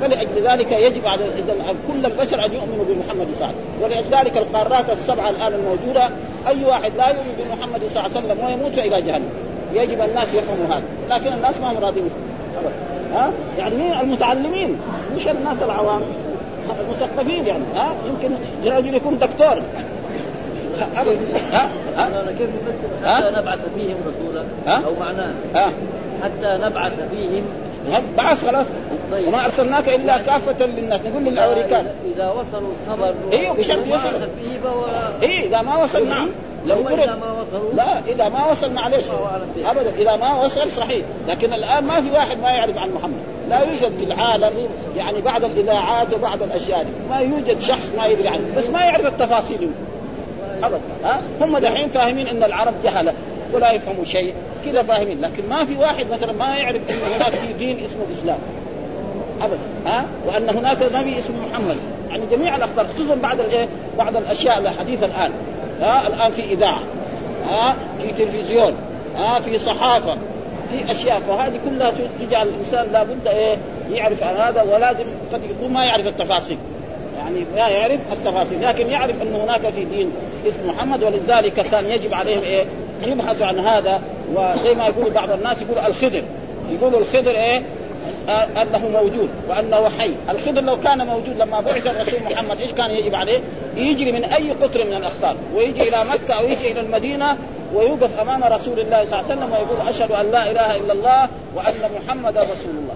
S2: فلأجل ذلك يجب على اذا كل البشر أن يؤمنوا بمحمد صلى الله عليه وسلم. ولذلك القارات السبعة الآن الموجودة أي واحد لا يؤمن بمحمد صلى الله عليه وسلم ويموت فالى جهنم. يجب الناس يفهموا هذا. لكن الناس ما هم راضين ها؟ يعني مين؟ المتعلمين. مش الناس العوام. المثقفين يعني. ها؟ يمكن رجل يكون دكتور.
S3: ابدا ها؟ ها؟ كيف نفسر حتى نبعث فيهم رسولا أو معناه ها؟ حتى نبعث فيهم.
S2: بعث خلاص. طيب. وما أرسلناك إلا كافة للناس نقول للأمريكان.
S3: إذا وصلوا الخبر
S2: إيوه بشرط
S3: فهو
S2: إيه إذا ما وصل نعم.
S3: لو إذا ما وصلوا.
S2: لا إذا ما وصل معلش ابدا إذا ما وصل صحيح. لكن الآن ما في واحد ما يعرف عن محمد. لا يوجد في العالم يعني بعد الإذاعات وبعد الأشياء دي ما يوجد شخص ما يدري عنه. بس ما يعرف التفاصيل. أبدا ها؟ هم دحين فاهمين إن العرب جهلة ولا يفهموا شيء كذا فاهمين. لكن ما في واحد مثلا ما يعرف إن هناك في دين اسمه الإسلام. أبدا ها؟ وأن هناك نبي اسمه محمد. يعني جميع الأخبار خصوصا بعد الايه بعض الأشياء الحديثة الآن ها؟ الآن في إذاعة ها؟ في تلفزيون ها؟ في صحافة في أشياء. فهذه كلها تجعل الإنسان لابد إيه؟ يعرف هذا ولازم قد يكون ما يعرف التفاصيل. يعني لا يعرف التفاصيل لكن يعرف أن هناك في دين اسمه محمد ولذلك كان يجب عليهم إيه؟ يبحثوا عن هذا. وزي ما يقول بعض الناس يقول الخضر. يقولوا الخضر إيه؟ أنه موجود وأنه حي، الخضر لو كان موجود لما بعث الرسول محمد إيش كان يجب عليه؟ يجري من أي قطر من الاقطار ويجي إلى مكة أو يجي إلى المدينة ويوقف أمام رسول الله صلى الله عليه وسلم ويقول أشهد أن لا إله إلا الله وأن محمدا رسول الله.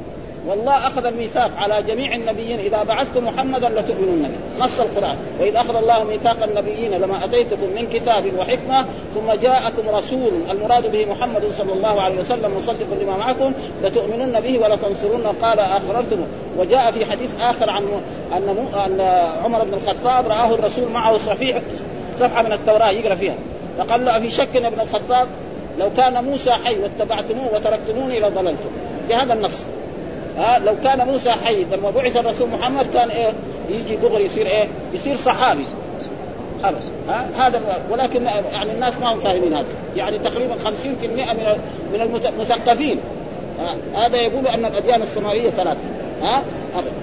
S2: والله أخذ الميثاق على جميع النبيين إذا بعثت محمدا لتؤمنون به. نص القرآن. وإذ أخذ الله ميثاق النبيين لما أتيتكم من كتاب وحكمة ثم جاءكم رسول المراد به محمد صلى الله عليه وسلم مصدق لما معكم لتؤمنن به ولتنصرن قال اخررتم وجاء في حديث آخر عن أن أن عمر بن الخطاب رآه الرسول معه صفيح صفحة من التوراة يقرأ فيها. فقال له في شك ابن الخطاب لو كان موسى حي واتبعتموه وتركتموني لضللتم. بهذا النص. ها لو كان موسى حي لما بعث الرسول محمد كان إيه يجي دغري يصير إيه يصير صحابي. ها هذا ولكن يعني الناس ما هم فاهمين هذا. يعني تقريبا 50% من من المثقفين هذا يقول أن الأديان السماوية ثلاثة. ها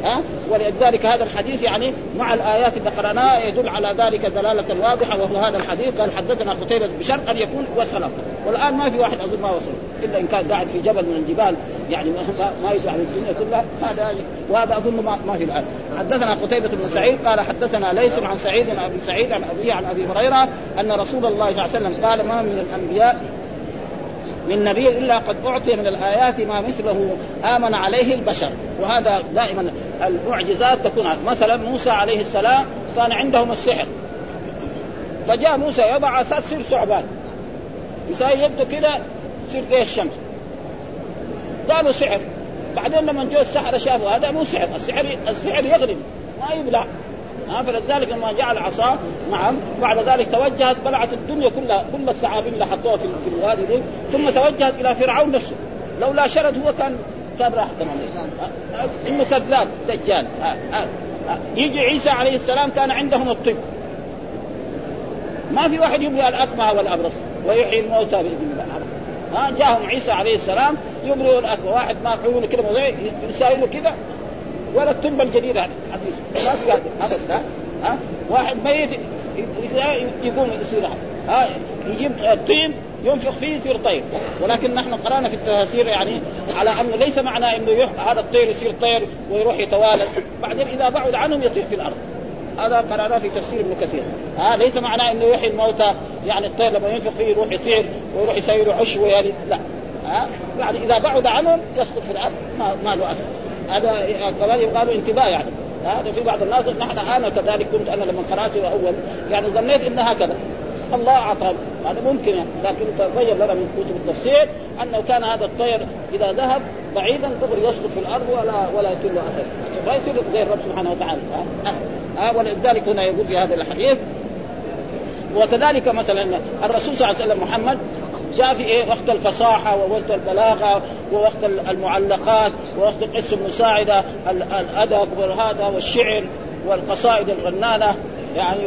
S2: ها ولذلك هذا الحديث يعني مع الآيات اللي قرأناها يدل على ذلك دلالة واضحة وهو هذا الحديث. قال حدثنا قتيبة بشرط أن يكون وصل والآن ما في واحد أظن ما وصل. إلا إن كان قاعد في جبل من الجبال يعني ما, ما يدعو على الدنيا كلها هذا وهذا أظن ما, في الآن. حدثنا قتيبة بن سعيد قال حدثنا ليس عن سعيد عن أبي سعيد عن ابيه عن أبي هريرة أن رسول الله صلى الله عليه وسلم قال ما من الأنبياء من نبي إلا قد أعطي من الآيات ما مثله آمن عليه البشر. وهذا دائما المعجزات تكون مثلا موسى عليه السلام كان عندهم السحر. فجاء موسى يضع أساس ثعبان يساوي يده كذا تصير زي الشمس. قالوا سحر. بعدين لما جو السحرة شافوا هذا مو سحر. السحر السحر يغلب ما يبلع. ها فلذلك لما جعل عصاه نعم بعد ذلك توجهت بلعت الدنيا كلها كل الثعابين اللي حطوها في, في الوادي دي ثم توجهت إلى فرعون نفسه. لولا شرد هو كان كان راح تماما. إنه كذاب دجال. يجي عيسى عليه السلام كان عندهم الطب. ما في واحد يبرئ الأكمه والأبرص ويحيي الموتى بإذن الله. ها جاهم عيسى عليه السلام يبرئ الاكمه واحد ما عيونه كده يساوي كده ولا التربه الجديدة حديث ما في ابدا ها؟ واحد ميت يقوم يصير ها؟ يجيب الطين ينفخ فيه يصير طير. ولكن نحن قرأنا في التفاسير يعني على انه ليس معناه إنه هذا الطير يصير طير ويروح يتوالد بعدين إذا بعد عنهم يطير في الأرض. هذا قراناه في تفسير ابن كثير. ها ليس معناه إنه يحيي الموتى يعني الطير لما ينفخ فيه يروح يطير ويروح يسوي له عش ويعني لا. ها؟ يعني إذا بعد عنهم يسقط في الأرض ما, ما له أثر. هذا كمان يقال انتباه يعني. هذا في بعض الناس نحن أنا كذلك كنت أنا لما قراته أول يعني ظنيت ان هكذا الله اعطى هذا ممكن يعني. لكن تبين لنا من كتب التفسير أنه كان هذا الطير إذا ذهب بعيدا دغري يسقط في الأرض ولا ولا يصير له اثر ما يصير زي الرب سبحانه وتعالى. ها؟ أه؟ ولذلك هنا يقول في هذا الحديث وكذلك مثلا الرسول صلى الله عليه وسلم محمد جاء في إيه؟ وقت الفصاحة ووقت البلاغة ووقت المعلقات ووقت القصة المساعدة الادب وهذا والشعر والقصائد الغنانة. يعني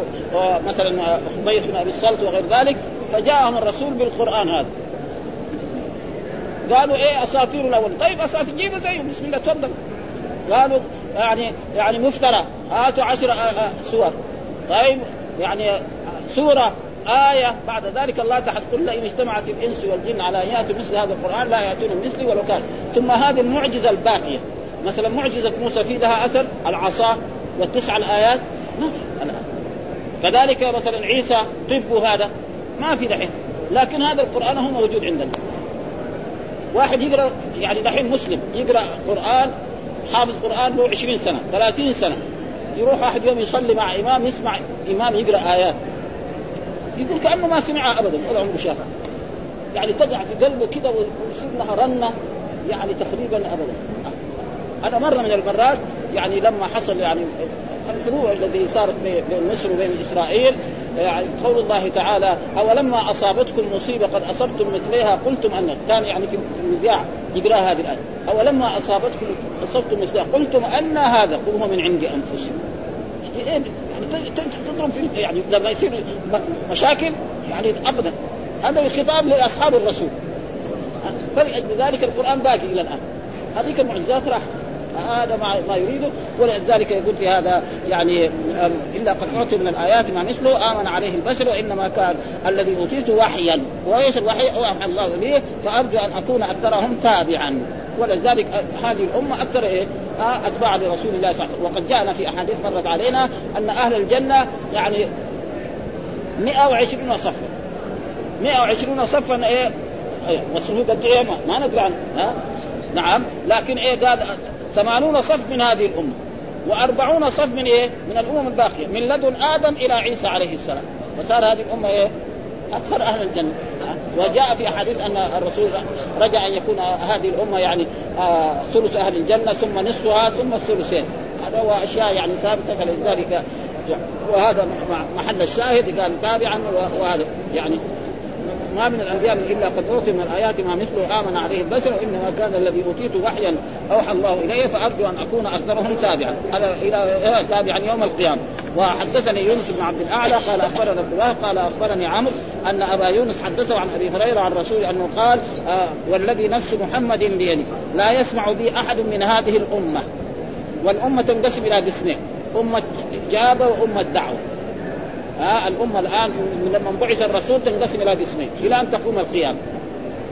S2: مثلا حبيث بن أبي الصلت وغير ذلك فجاءهم الرسول بالقرآن هذا. قالوا إيه أساطير الأول؟ طيب أساطير جيبوا زيه بسم الله تفضل. قالوا يعني يعني مفترى هاتوا عشر سور. طيب يعني سورة آية بعد ذلك الله تعالى قل إن اجتمعت الإنس والجن على أن يأتوا مثل هذا القرآن لا يأتون مثلي ولو كان. ثم هذه المعجزة الباقية. مثلا معجزة موسى في لها أثر العصا والتسع الآيات. ما في الآن كذلك مثلا عيسى طب هذا ما في دحين لكن هذا القرآن هو موجود عندنا. واحد يقرأ يعني دحين مسلم يقرأ قرآن حافظ قرآن له 20 سنة 30 سنة يروح أحد يوم يصلي مع إمام يسمع إمام يقرأ آيات. يقول كأنه ما سمعها ابدا ولا عمره شافها. يعني تقع في قلبه كذا ويصير لها رنة يعني تقريبا ابدا. أنا مرة من المرات يعني لما حصل يعني الحروب الذي صارت بين مصر وبين إسرائيل يعني قول الله تعالى أولما أصابتكم مصيبة قد أصبتم مثلها قلتم أن كان يعني في المذياع يقرا هذه الآية. أولما اصابتكم أصبتم مثلها قلتم أن هذا قل هو من عند أنفسكم. يعني تضرب في يعني لما يصير مشاكل يعني أبدا. هذا خطاب لأصحاب الرسول. فلذلك القرآن باقي إلى الآن. هذيك المعجزات راح هذا ما يريده ولذلك يقول في هذا يعني إلا قد اعطي من الآيات ما مثله آمن عليه البشر وإنما كان الذي أوتيته وحيا. وإيش الوحي؟ اوحى الله اليه فأرجو أن أكون أكثرهم تابعا. ولذلك هذه الأمة أكثر إيه؟ اتباع لرسول الله صلى الله عليه وسلم. وقد جاءنا في أحاديث مرت علينا أن أهل الجنة يعني 120 صفا. 120 صفا إيه, إيه والصفوف قد إيه ما, ما ندري عنه ها؟ نعم. لكن إيه؟ قال ثمانون صف من هذه الأمة وأربعون صف من إيه؟ من الأمم الباقية من لدن آدم إلى عيسى عليه السلام فصار هذه الأمة إيه؟ أكثر أهل الجنة وجاء في احاديث أن الرسول رجع أن يكون هذه الأمة يعني آه ثلث أهل الجنة ثم نصفها ثم الثلثين هذا هو أشياء يعني ثابتة فلذلك وهذا محل الشاهد قال تابعا وهذا يعني ما من الأنبياء من إلا قد أوتي من الآيات ما مثله آمن عليه البشر وانما كان الذي أوتيت وحيا أوحى الله إلي فأرجو أن أكون أكثرهم تابعا. هذا إلى تابعا يوم القيامة. وحدثني يونس بن عبد الأعلى قال أخبرنا عبد الله قال أخبرني عمرو أن أبا يونس حدثه عن أبي هريرة عن الرسول أنه قال آه والذي نفس محمد بيده لا يسمع بي أحد من هذه الأمة. والأمة تنقسم إلى قسمين أمة اجابه وأمة دعوة. ها الأمة الآن من لما بعث الرسول تنقسم إلى قسمين إلى أن تقوم القيامة.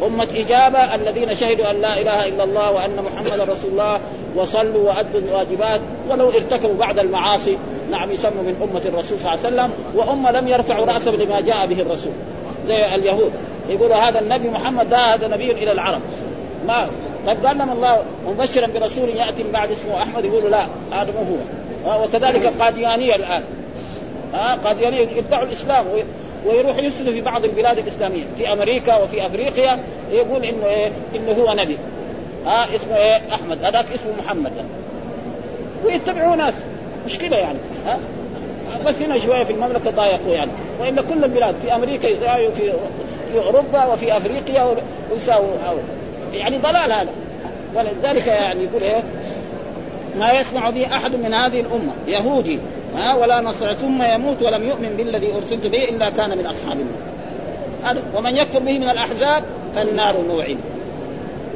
S2: أمة إجابة الذين شهدوا أن لا إله إلا الله وأن محمدا رسول الله وصلوا وأدوا الواجبات ولو ارتكبوا بعد المعاصي. نعم يسموا من أمة الرسول صلى الله عليه وسلم وأمة لم يرفعوا رأسهم لما جاء به الرسول. زي اليهود. يقولوا هذا النبي محمد ده هذا نبي إلى العرب. ما طيب قال لهم الله مبشرا برسول يأتي بعد اسمه أحمد يقولوا لا هذا مو هو. وكذلك القاديانية الآن. ها قاديانية يدعوا الإسلام ويروح يسجد في بعض البلاد الإسلامية في أمريكا وفي أفريقيا يقول إنه إيه إنه هو نبي. ها اسمه إيه أحمد هذاك اسمه محمد. ويتبعوا ناس. مشكلة يعني ها؟ بس هنا شوية في المملكة ضايقوا يعني. والا كل البلاد في أمريكا يساووا في في أوروبا وفي أفريقيا ويساووا يعني ضلال هذا. ولذلك يعني يقول إيه ما يسمع به أحد من هذه الأمة يهودي. ها ولا نصر ثم يموت ولم يؤمن بالذي أرسلت به إلا كان من أصحاب النار. ومن يكفر به من الأحزاب فالنار موعد.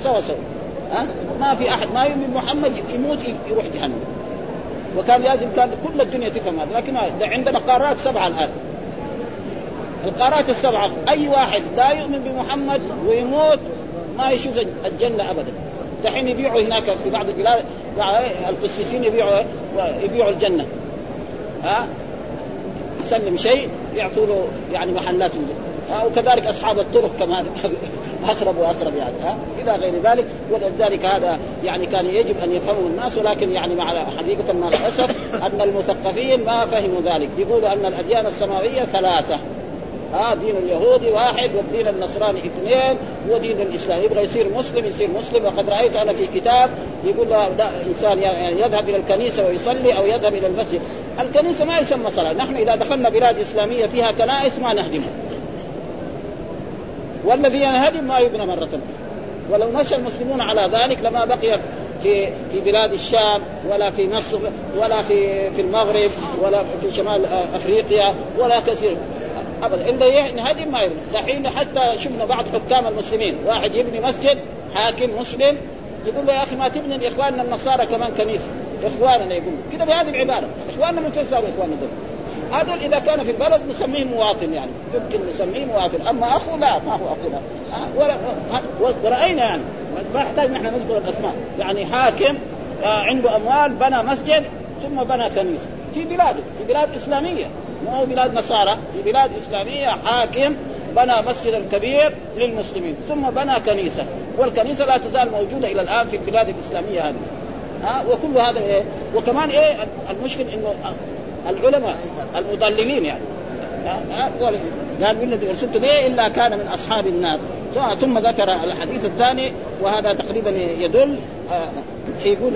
S2: سوا سوا. ها؟ ما في أحد ما يؤمن محمد يموت يروح جهنم. وكان لازم كان كل الدنيا تفهم هذا. لكن ده عندنا قارات سبعة الآن. القارات السبعة أي واحد لا يؤمن بمحمد ويموت ما يشوف الجنة ابدا. دحين يبيعوا هناك في بعض البلاد القسيسين يبيعوا يبيعوا الجنة. ها؟ يسلم شيء يعطوا له يعني محلات وكذلك أصحاب الطرق كمان أقرب وأقرب يعني ها؟ إلى غير ذلك. ولذلك هذا يعني كان يجب أن يفهمه الناس ولكن يعني مع حقيقة مع الأسف أن المثقفين ما فهموا ذلك. يقولوا أن الأديان السماوية ثلاثة. ها دين اليهودي واحد والدين النصراني اثنين ودين الإسلام. يبغى يصير مسلم يصير مسلم. وقد رأيت أنا في كتاب يقول إنسان يذهب إلى الكنيسة ويصلي أو يذهب إلى المسجد. الكنيسة ما يسمى صلاة. نحن إذا دخلنا بلاد إسلامية فيها كنائس ما نهدمها. والذي ينهدم ما يبنى مرة ولو مشى المسلمون على ذلك لما بقي في في بلاد الشام ولا في مصر ولا في في المغرب ولا في شمال أفريقيا ولا كثير. ابدا. الا ينهدم ما يبني دحين حتى شفنا بعض حكام المسلمين. واحد يبني مسجد حاكم مسلم يقول له يا أخي ما تبني لإخواننا النصارى كمان كنيسة. إخواننا يقول كذا بهذه العبارة. إخواننا من فين إخواننا دول؟ هذول إذا كان في البلد نسميه مواطن يعني. يمكن نسميه مواطن. أما أخو لا ما هو أخو لا. ولا وراينا يعني. ما يحتاج نحن نذكر الأسماء. يعني حاكم عنده أموال بنى مسجد ثم بنى كنيسة. في بلاده في بلاد إسلامية. مو بلاد نصارى؟ في بلاد إسلامية حاكم بنى مسجدا كبير للمسلمين ثم بنى كنيسة والكنيسة لا تزال موجودة إلى الآن في البلاد الإسلامية هذه. ها؟ وكل هذا إيه؟ وكمان إيه؟ المشكل إنه العلماء المضللين يعني. قال بالذي ارسلت به إلا كان من أصحاب النار. ثم ذكر الحديث الثاني وهذا تقريبا يدل يقول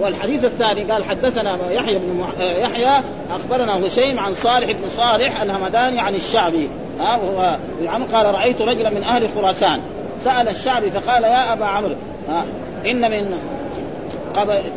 S2: والحديث الثاني قال حدثنا يحيى بن يحيى أخبرنا هشيم عن صالح بن صالح الهمداني عن الشعبي ها وهو عمرو قال رأيت رجلا من أهل خراسان سأل الشعبي فقال يا أبا عمرو إن من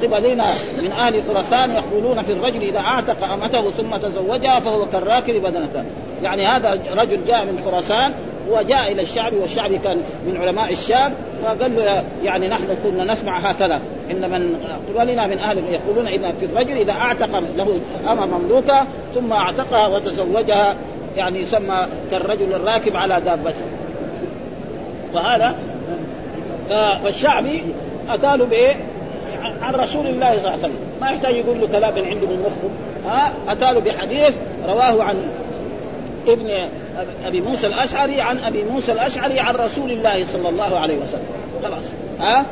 S2: قبلنا من أهل خراسان يقولون في الرجل إذا أعتق أمته ثم تزوجها فهو كالراكب بدنته. يعني هذا رجل جاء من خراسان وجاء إلى الشعبي والشعبي كان من علماء الشام وقال له يعني نحن كنا نسمع هكذا. إن من قبلنا من أهل يقولون إن في الرجل إذا أعتق له اما مملوكة ثم أعتقها وتزوجها يعني يسمى كالرجل الراكب على دابته وهذا فالشعبي أتى له بإيه؟ عن رسول الله صلى الله عليه وسلم. ما يحتاج يقول له كلام عنده من مخه ها؟ أتى له بحديث رواه عن ابن أبي موسى الأشعري عن أبي موسى الأشعري عن رسول الله صلى الله عليه وسلم. خلاص. ها؟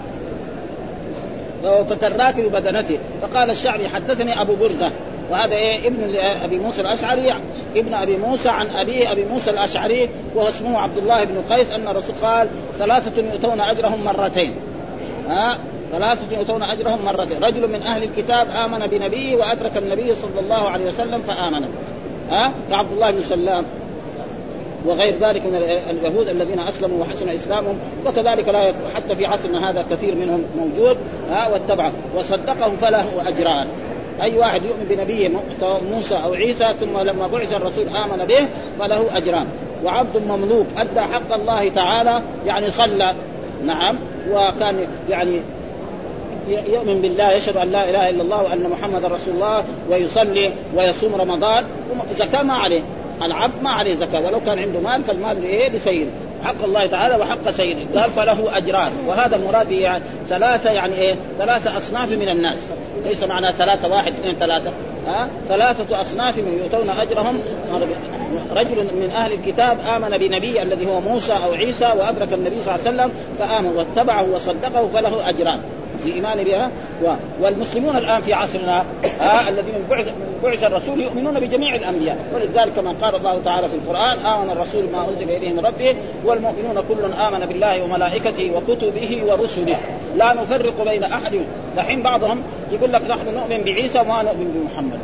S2: فتراك ببدنته فقال الشعبي حدثني أبو بردة. وهذا إيه؟ ابن أبي موسى الأشعري ابن أبي موسى عن ابيه أبي موسى الأشعري وهو اسمه عبد الله بن قيس أن الرسول قال ثلاثة يؤتون أجرهم مرتين. ها؟ ثلاثة يؤتون أجرهم مرتين. رجل من أهل الكتاب آمن بنبيه وأدرك النبي صلى الله عليه وسلم فآمن ها؟ كعبد الله بن سلام. وغير ذلك من اليهود الذين أسلموا وحسن إسلامهم وكذلك لا حتى في عصرنا هذا كثير منهم موجود ها واتبعه وصدقه فله أجران. أي واحد يؤمن بنبيه سواء موسى أو عيسى ثم لما بعث الرسول آمن به فله أجران. وعبد مملوك أدى حق الله تعالى يعني صلى. نعم. وكان يعني يؤمن بالله يشهد أن لا إله إلا الله وأن محمدا رسول الله ويصلي ويصوم رمضان. زكاة ما عليه. العبد ما عليه زكاة. ولو كان عنده مال فالمال لايه؟ لسيده حق الله تعالى وحق سيده قال فله أجران. وهذا المراد يعني ثلاثة يعني إيه؟ ثلاثة أصناف من الناس. ليس معناه ثلاثة واحد اثنين ثلاثة. ها؟ ثلاثة أصناف يؤتون أجرهم. رجل من أهل الكتاب آمن بنبي الذي هو موسى أو عيسى وأدرك النبي صلى الله عليه وسلم فآمن واتبعه وصدقه فله أجران. الايمان بها. والمسلمون الآن في عصرنا آه الذين من بعث من بعث الرسول يؤمنون بجميع الأنبياء. ولذلك كما قال الله تعالى في القرآن آمن الرسول ما أنزل إليه من ربه والمؤمنون كل آمن بالله وملائكته وكتبه ورسله. لا نفرق بين أحد. دحين بعضهم يقول لك نحن نؤمن بعيسى وما نؤمن بمحمد.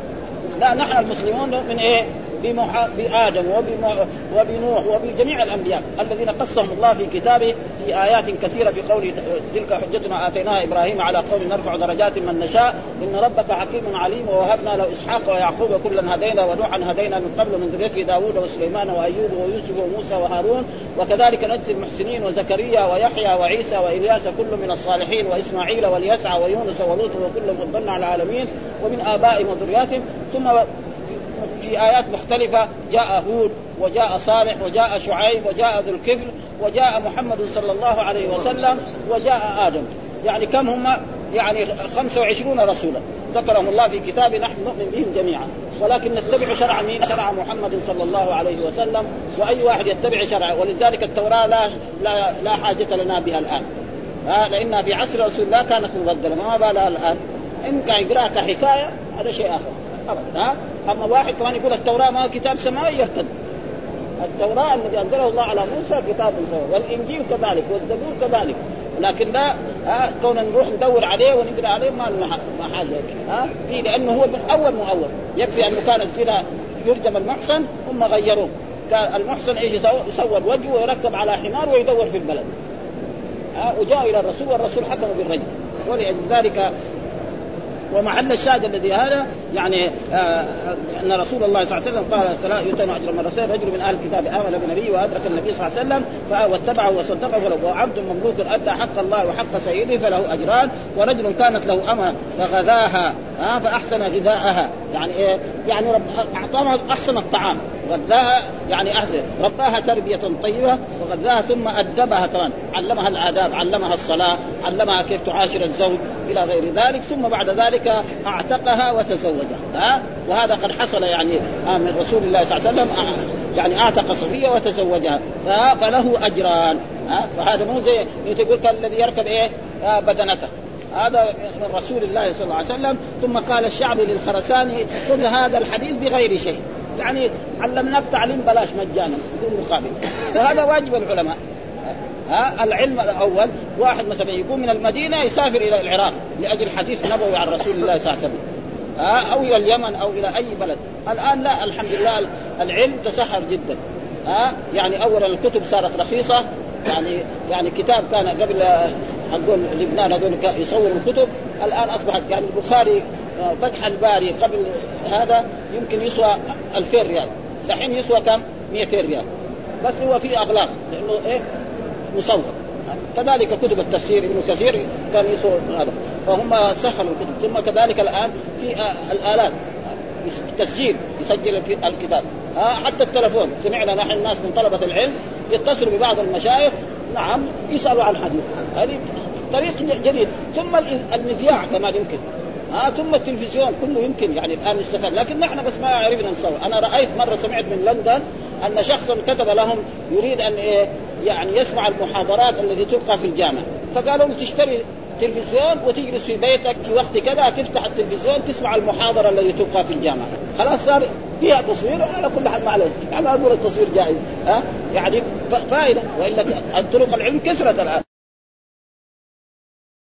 S2: لا نحن المسلمون نؤمن إيه؟ بمح... بآدم وبم... وبنوح وبجميع الأنبياء الذين قصهم الله في كتابه في آيات كثيرة في قوله تلك حجتنا آتيناها إبراهيم على قول نرفع درجات من نشاء. إن ربك حكيم عليم ووهبنا له إسحاق ويعقوب كلا هدينا ونوحا هدينا من قبل من ذريته داوود وسليمان وأيوب ويوسف وموسى وهارون. وكذلك نجزي المحسنين وزكريا ويحيى وعيسى وإلياس كل من الصالحين وإسماعيل واليسع ويونس ولوط وكل فضلنا على العالمين. ومن آبائهم وذرياتهم. ثم في آيات مختلفة جاء هود وجاء صالح وجاء شعيب وجاء ذو الكفل وجاء محمد صلى الله عليه وسلم وجاء آدم. يعني كم هم؟ يعني 25 رسولا. ذكرهم الله في كتابه نحن نؤمن بهم جميعا. ولكن نتبع شرع مين؟ شرع محمد صلى الله عليه وسلم. وأي واحد يتبع شرعه. ولذلك التوراة لا لا, لا حاجة لنا بها الآن. آه لانها في عصر رسول الله كانت مبدلة. ما بالها الآن؟ إن كان يقراها كحكايه هذا شيء آخر. ابدا ها؟ أما واحد كمان يقول التوراة ما هو كتاب سماوي يرتد. التوراة الذي أنزله الله على موسى كتاب سماوي والإنجيل كذلك والزبور كذلك. لكن لا ها؟ كون نروح ندور عليه ونقرأ عليه ما ما حاجة ها؟ في لأنه هو من أول مؤول. يكفي أنه كان الزنا يرجم المحسن ثم غيروه. كان المحسن إيش يصور وجهه ويركب على حمار ويدور في البلد. ها؟ وجاء إلى الرسول والرسول حكم بالرجم. ولذلك ومحل الشاهد الذي هذا يعني آه أن رسول الله صلى الله عليه وسلم قال فلا يؤتون اجر مرتين رجل من أهل الكتاب آمن بنبيه وأدرك النبي صلى الله عليه وسلم واتبعه وصدقه فله وعبد مملوك أدى حق الله وحق سيده فله أجران ورجل كانت له اما فغذاها ها فأحسن غذاءها. يعني إيه؟ يعني رب اعطاها أحسن الطعام. غذاها يعني احسن رباها تربية طيبة وغذاها ثم أدبها كمان. علمها الآداب علمها الصلاة علمها كيف تعاشر الزوج إلى غير ذلك. ثم بعد ذلك أعتقها وتزوجها. ها؟ وهذا قد حصل يعني من رسول الله صلى الله عليه وسلم يعني اعتق صفية وتزوجها. فله أجران. ها؟ فهذا مو زي تقول الذي يركب إيه؟ بدنته. هذا من رسول الله صلى الله عليه وسلم ثم قال الشعبي للخرساني خذ هذا الحديث بغير شيء. يعني علمناك تعليم بلاش مجانا بدون مقابل وهذا واجب العلماء. ها؟ العلم الأول واحد مثلا يكون من المدينة يسافر إلى العراق لأجل حديث نبوي عن رسول الله صلى الله عليه وسلم. ها؟ أو إلى اليمن أو إلى أي بلد. الآن لا الحمد لله العلم تسهل جدا. ها؟ يعني اولا الكتب صارت رخيصة يعني يعني كتاب كان قبل حقون لبنان هذول يصوروا الكتب. الآن أصبحت يعني البخاري فتح الباري قبل هذا يمكن يسوى 2000 ريال. دحين يسوى كم؟ 200 ريال. بس هو في اغلاق لأنه إيه؟ مصور. كذلك كتب التفسير ابن كثير كان يسوى هذا. فهم سهلوا الكتب. ثم كذلك الآن في الآلات. تسجيل يسجل الكتاب. حتى التلفون. سمعنا نحن الناس من طلبة العلم يتصلوا ببعض المشايخ نعم يسألوا عن الحديث هذه طريق جديد. ثم المذياع كمان يمكن. ها ثم التلفزيون كله يمكن. يعني الآن يستفاد لكن نحن بس ما عرفنا نصور. أنا رأيت مرة سمعت من لندن أن شخصا كتب لهم يريد أن إيه يعني يسمع المحاضرات التي تلقى في الجامعة. فقالوا تشتري تلفزيون وتجلس في بيتك في وقت كذا تفتح التلفزيون تسمع المحاضرة التي تلقى في الجامعة. خلاص صار فيها تصوير على كل حال معلش يعني ما أقول التصوير جائز ها؟ يعني فائدة. وإلا طرق العلم كثرت الآن.